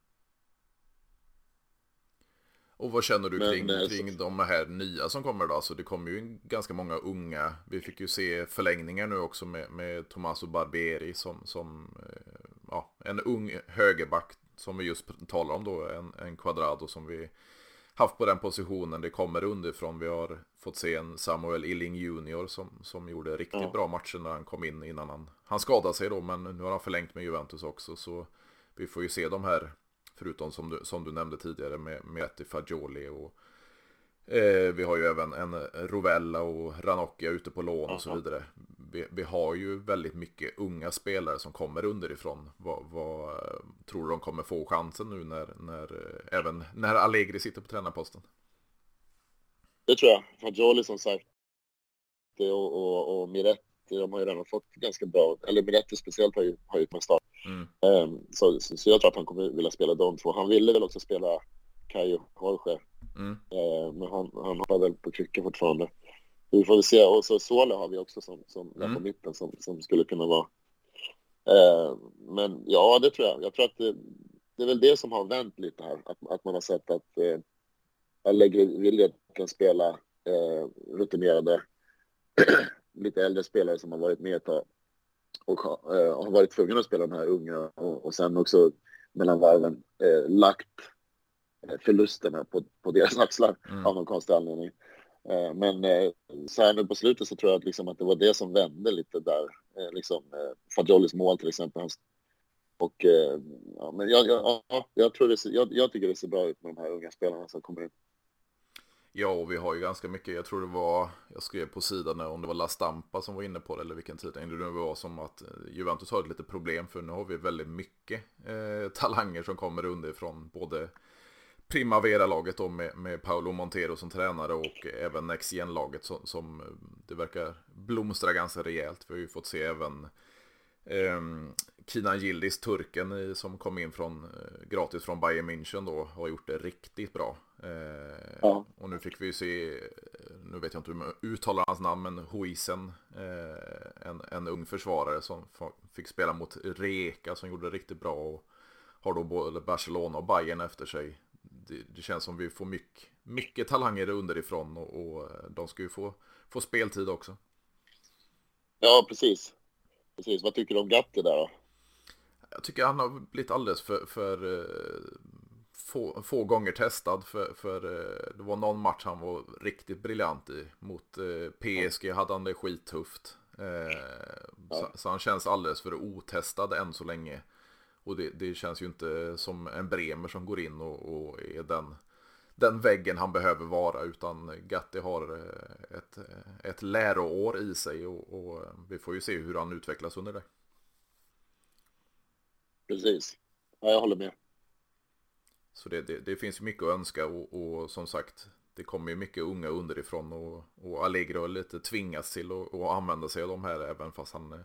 Och vad känner du kring, Men, eh, kring så... de här nya som kommer då? Alltså det kommer ju ganska många unga. Vi fick ju se förlängningar nu också med, med Tommaso Barbieri som, som eh, ja, en ung högerback som vi just talar om då. En, en Quadrado som vi haft på den positionen. Det kommer underifrån. Vi har fått se en Samuel Illing Junior som, som gjorde riktigt ja. bra matcher när han kom in innan han, han skadade sig då. Men nu har han förlängt med Juventus också. Så vi får ju se de här, förutom som du, som du nämnde tidigare med Metti Fagioli och eh, vi har ju även en Rovella och Ranocchia ute på lån och så vidare vi, vi, har ju väldigt mycket unga spelare som kommer underifrån. Vad, vad tror du de kommer få chansen nu när, när, även när Allegri sitter på tränarposten? Det tror jag. Fagioli som sagt och, och, och Miretti, de har ju redan fått ganska bra, eller Miretti speciellt har ju, har ju start. Mm. Um, så, så, jag tror att han kommer vilja spela de två. Han ville väl också spela Kajo Jorge. Mm. Uh, men han, han hoppar väl på kryckor fortfarande. Vi får se. Och så Sola har vi också som, som mm. på mitten som, som skulle kunna vara. Uh, men ja, det tror jag. Jag tror att det, det, är väl det som har vänt lite här. Att, att man har sett att uh, Allegri vill kan spela uh, rutinerade, lite äldre spelare som har varit med ett tag och uh, har varit tvungna att spela de här unga och, och sen också mellan varven uh, lagt förlusterna på, på deras axlar mm. av någon konstig anledning. Eh, men eh, så här nu på slutet så tror jag att, liksom att det var det som vände lite där. Eh, liksom, Fadjolis mål till exempel. Och, ja, men jag, jag, jag, tror det ser, jag, jag tycker det ser bra ut med de här unga spelarna som kommer in. Ja, och vi har ju ganska mycket, jag tror det var, jag skrev på sidan om det var La Stampa som var inne på det, eller vilken tidning det nu var, som att Juventus har ett lite problem, för nu har vi väldigt mycket eh, talanger som kommer underifrån, både Primavera-laget då med, med Paolo Montero som tränare och även Next laget som, som, det verkar blomstra ganska rejält. Vi har ju fått se även eh, Kinan Yildiz, turken som kom in från, eh, gratis från Bayern München då, har gjort det riktigt bra. Eh, ja. Och nu fick vi ju se, nu vet jag inte hur man uttalar hans namn, men Huisen, eh, en, en ung försvarare som fick spela mot Reka som gjorde det riktigt bra och har då både Barcelona och Bayern efter sig det, det, känns som vi får mycket, mycket talanger underifrån och, och eh, de ska ju få, få speltid också. Ja, precis. Precis. Vad tycker du om Gatti där då? Jag tycker han har blivit alldeles för, för uh, få, få, gånger testad. För, för uh, det var någon match han var riktigt briljant i. Mot PSG hade han det skittufft. Så, så, han känns alldeles för otestad än så länge. Och det, det, känns ju inte som en Bremer som går in och, och är den, den väggen han behöver vara. Utan Gatti har eh, ett, ett läroår i sig och, och vi får ju se hur han utvecklas under det. Precis. Ja, jag håller med. Så det, det, det finns mycket att önska och, och, som sagt det kommer ju mycket unga underifrån och, och Allegro lite tvingats till att använda sig av de här även fast han eh,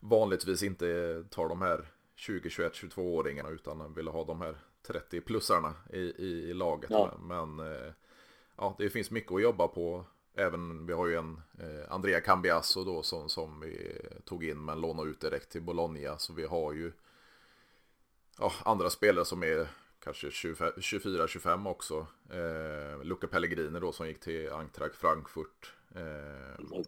vanligtvis inte tar de här 20, 21, 22-åringarna utan ville ha de här 30-plussarna i, i, laget. Ja. Men eh, ja, det finns mycket att jobba på. Även, vi har ju en eh, Andrea Cambiasso då som, som vi tog in men lånade ut direkt till Bologna. Så vi har ju ja, andra spelare som är kanske 24-25 också. Eh, Luca Pellegrini då som gick till Eintracht Frankfurt. Eh,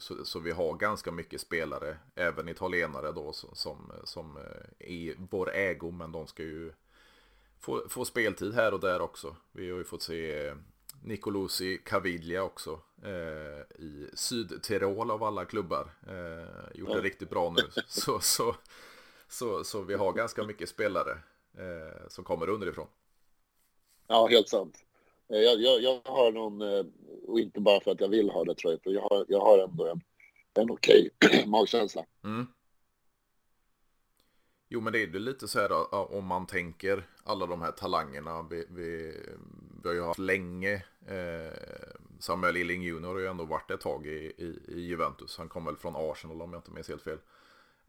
så, så, vi har ganska mycket spelare, även italienare då, som, som är i vår ägo, men de ska ju få, få speltid här och där också. Vi har ju fått se Nicolosi Caviglia också eh, i Sydtirol av alla klubbar. Eh, gjort det riktigt bra nu. Så, så, så, så vi har ganska mycket spelare eh, som kommer underifrån. Ja, helt sant. Eh, jag, jag, jag har någon, eh, och inte bara för att jag vill ha det tror jag, jag har, jag har ändå en, en okej okay magkänsla. Mm. Jo men det är ju lite så här om man tänker alla de här talangerna vi, vi, vi har ju haft länge. Eh, Samuel Illing Jr har ju ändå varit ett tag i, i, i, Juventus. Han kom väl från Arsenal om jag inte minns helt fel.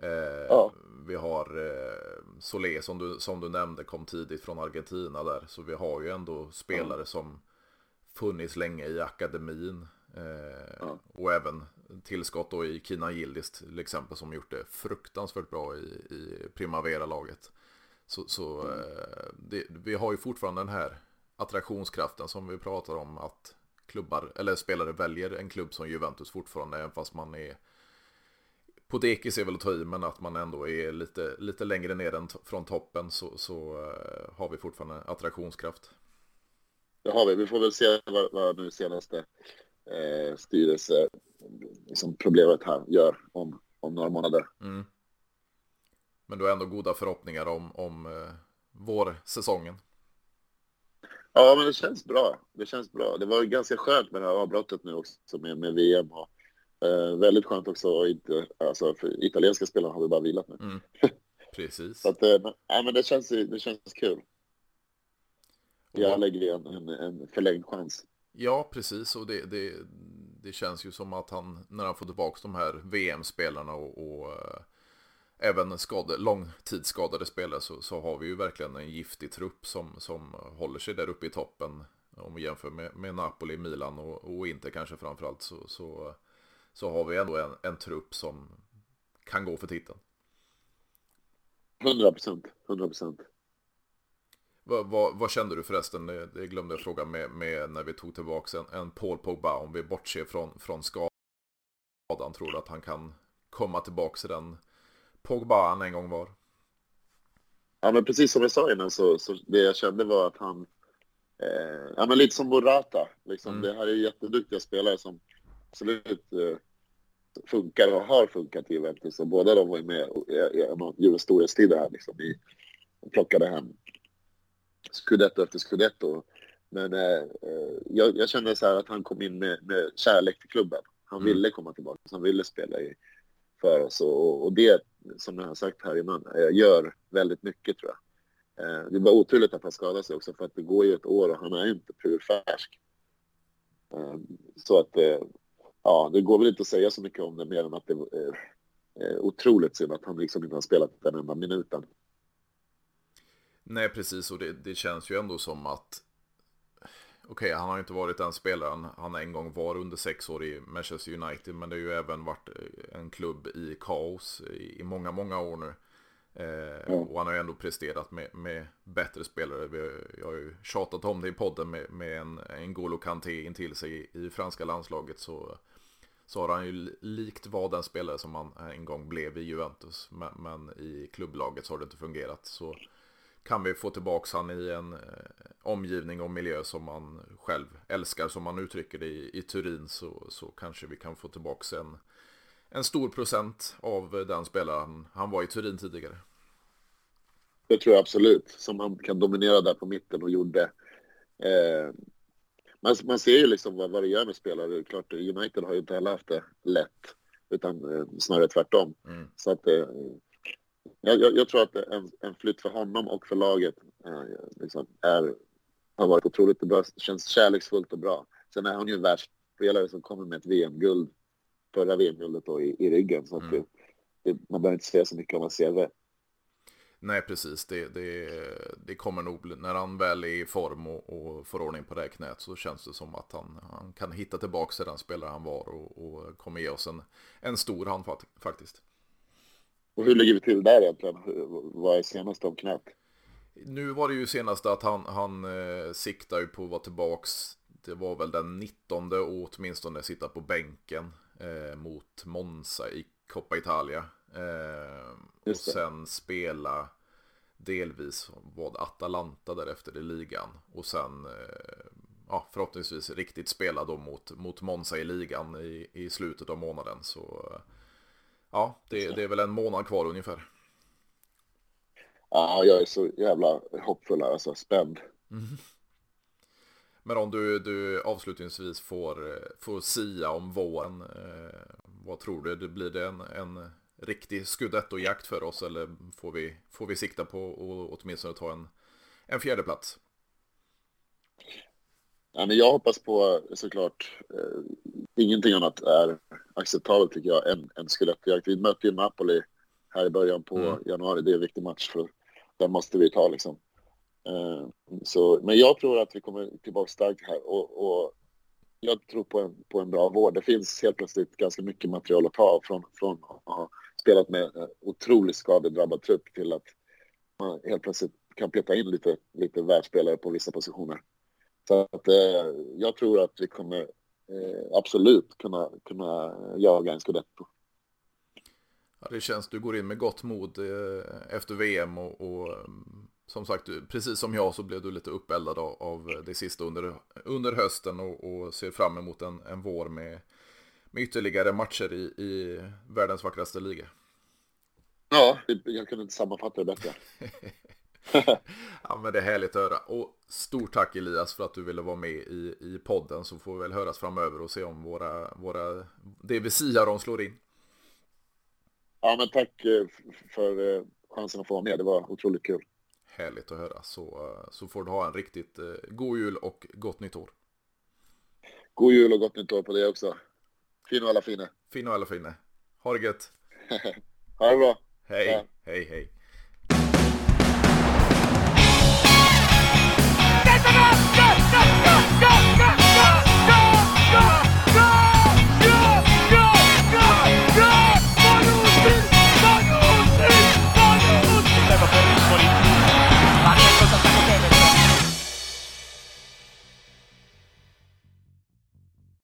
Eh, ja. Vi har eh, Solé som du, som du nämnde kom tidigt från Argentina där. Så vi har ju ändå spelare ja. som funnits länge i akademin. Eh, ja. Och även tillskott då i Kina Gildis till exempel som gjort det fruktansvärt bra i, i Primavera-laget. Så, så mm. eh, det, vi har ju fortfarande den här attraktionskraften som vi pratar om att klubbar eller spelare väljer en klubb som Juventus fortfarande även fast man är på dekis är väl att ta i, men att man ändå är lite, lite längre ner än från toppen så, så uh, har vi fortfarande attraktionskraft. Det har vi. Vi får väl se vad, vad nu senaste eh, styrelse liksom problemet här gör om, om några månader. Mm. Men du har ändå goda förhoppningar om, om eh, vårsäsongen. Ja, men det känns bra. Det känns bra. Det var ganska skönt med det här avbrottet nu också med, med VM och Eh, väldigt skönt också, inte, alltså, för italienska spelarna har vi bara vilat nu. Mm. Precis. Så att, eh, ja, men det, känns, det känns kul. Jag lägger en, en, en förlängd chans. Ja, precis. Och det, det, det känns ju som att han, när han får tillbaka de här VM-spelarna och, och även skade, långtidsskadade spelare så, så har vi ju verkligen en giftig trupp som, som håller sig där uppe i toppen. Om vi jämför med, med Napoli, Milan och, och Inter kanske framförallt så, så, så har vi ändå en, en trupp som kan gå för titeln. 100 procent, 100 procent. Vad, vad, vad, kände du förresten, det, glömde jag fråga med, med när vi tog tillbaka en, en Paul Pogba, om vi bortser från, från skadan, tror du att han kan komma tillbaka till den Pogba han en gång var? Ja men precis som jag sa innan så, så det jag kände var att han, eh, ja men lite som Morata, liksom. Mm. det här är jätteduktiga spelare som absolut eh, funkar och har funkat i Juventus och båda de var ju med och gjorde storhetstider här liksom i, och plockade hem scudetto efter scudetto. Men eh, eh, jag, jag, kände så här att han kom in med, med kärlek till klubben. Han mm. ville komma tillbaka, han ville spela i, för oss och, och det, som jag har sagt här innan, eh, gör väldigt mycket tror jag. Eh, det var oturligt att han skadade sig också för att det går ju ett år och han är inte purfärsk. Eh, så att, eh, ja, det går väl inte att säga så mycket om det mer än att det är otroligt synd att han liksom inte har spelat den enda minuten. Nej, precis. Och det, det känns ju ändå som att Okej, okay, han har inte varit den spelaren han en gång var under sex år i Manchester United. Men det har ju även varit eh, en klubb i kaos i, många, många år nu. Eh. Och han har ju ändå presterat med, med bättre spelare. Vi, jag har ju tjatat om det i podden med, med en, en Golo Kanté intill sig i, i franska landslaget. Så, så har han ju likt var den spelare som han eh, en gång blev i Juventus. Men, men i klubblaget så har det inte fungerat. Så kan vi få tillbaka han i en eh, omgivning och miljö som man själv älskar, som man uttrycker det i, i Turin, så, så kanske vi kan få tillbaka en, en stor procent av eh, den spelaren han var i Turin tidigare. Det tror jag absolut, som han kan dominera där på mitten och gjorde. Eh, man, man ser ju liksom vad, vad det gör med spelare. Klart, United har ju inte heller haft det lätt, utan eh, snarare tvärtom. Mm. Så att eh, jag, jag, tror att en, en flytt för honom och för laget eh, liksom är, har varit otroligt bra. Känns kärleksfullt och bra. Sen är han ju en världsspelare som kommer med ett VM-guld, förra VM-guldet i, i ryggen. Så mm. det, det, man behöver inte säga så mycket om hans CV. Nej, precis. Det, det, det kommer nog, när han väl är i form och, och får ordning på det här knät så känns det som att han, han kan hitta tillbaka till den spelare han var och, och kommer ge oss en, en stor hand faktiskt. Och hur ligger vi till där egentligen? Vad är senast om knät? Nu var det ju senast att han, han eh, siktar ju på att vara tillbaks. Det var väl den 19 och åtminstone sitta på bänken eh, mot Monza i Coppa Italia. Eh, och sen spela delvis vad Atalanta därefter i ligan. Och sen eh, ja, förhoppningsvis riktigt spela då mot, mot Monza i ligan i, i slutet av månaden. Så Ja, det, det är väl en månad kvar ungefär. Ja, jag är så jävla hoppfull här, alltså spänd. Mm. Men om du, du avslutningsvis får, får sia om våren, eh, vad tror du? Blir det en, en riktig scudetto-jakt för oss eller får vi, får vi sikta på att åtminstone ta en, en fjärde plats? Ja, men jag hoppas på såklart, eh, ingenting annat är acceptabelt tycker jag än en skelettjakt. Vi mötte ju Napoli här i början på mm. januari. Det är en viktig match för den måste vi ta liksom. Eh, så, men jag tror att vi kommer tillbaka starkt här och, och jag tror på en, på en bra vård. Det finns helt plötsligt ganska mycket material att ta från, från att ha spelat med otroligt skadedrabbad trupp till att man helt plötsligt kan peta in lite, lite världsspelare på vissa positioner. Så att, eh, jag tror att vi kommer eh, absolut kunna, kunna jaga en scudetto. Ja, det känns, du går in med gott mod eh, efter VM och, och mm, som sagt, precis som jag så blev du lite uppeldad av, av det sista under, under hösten och, och ser fram emot en, en vår med, med ytterligare matcher i, i världens vackraste liga. Ja, jag kunde inte sammanfatta det bättre. ja men det är härligt att höra. Och stort tack Elias för att du ville vara med i, i podden så får vi väl höras framöver och se om våra, våra det vi siar om slår in. Ja men tack eh, för eh, chansen att få vara med. Det var otroligt kul. Härligt att höra. Så, eh, så får du ha en riktigt god jul och gott nytt år. God jul och gott nytt år på dig också. Fin och alla fina. Fin och alla fina. Ha det gött. ha det bra. Hej, hej, hej.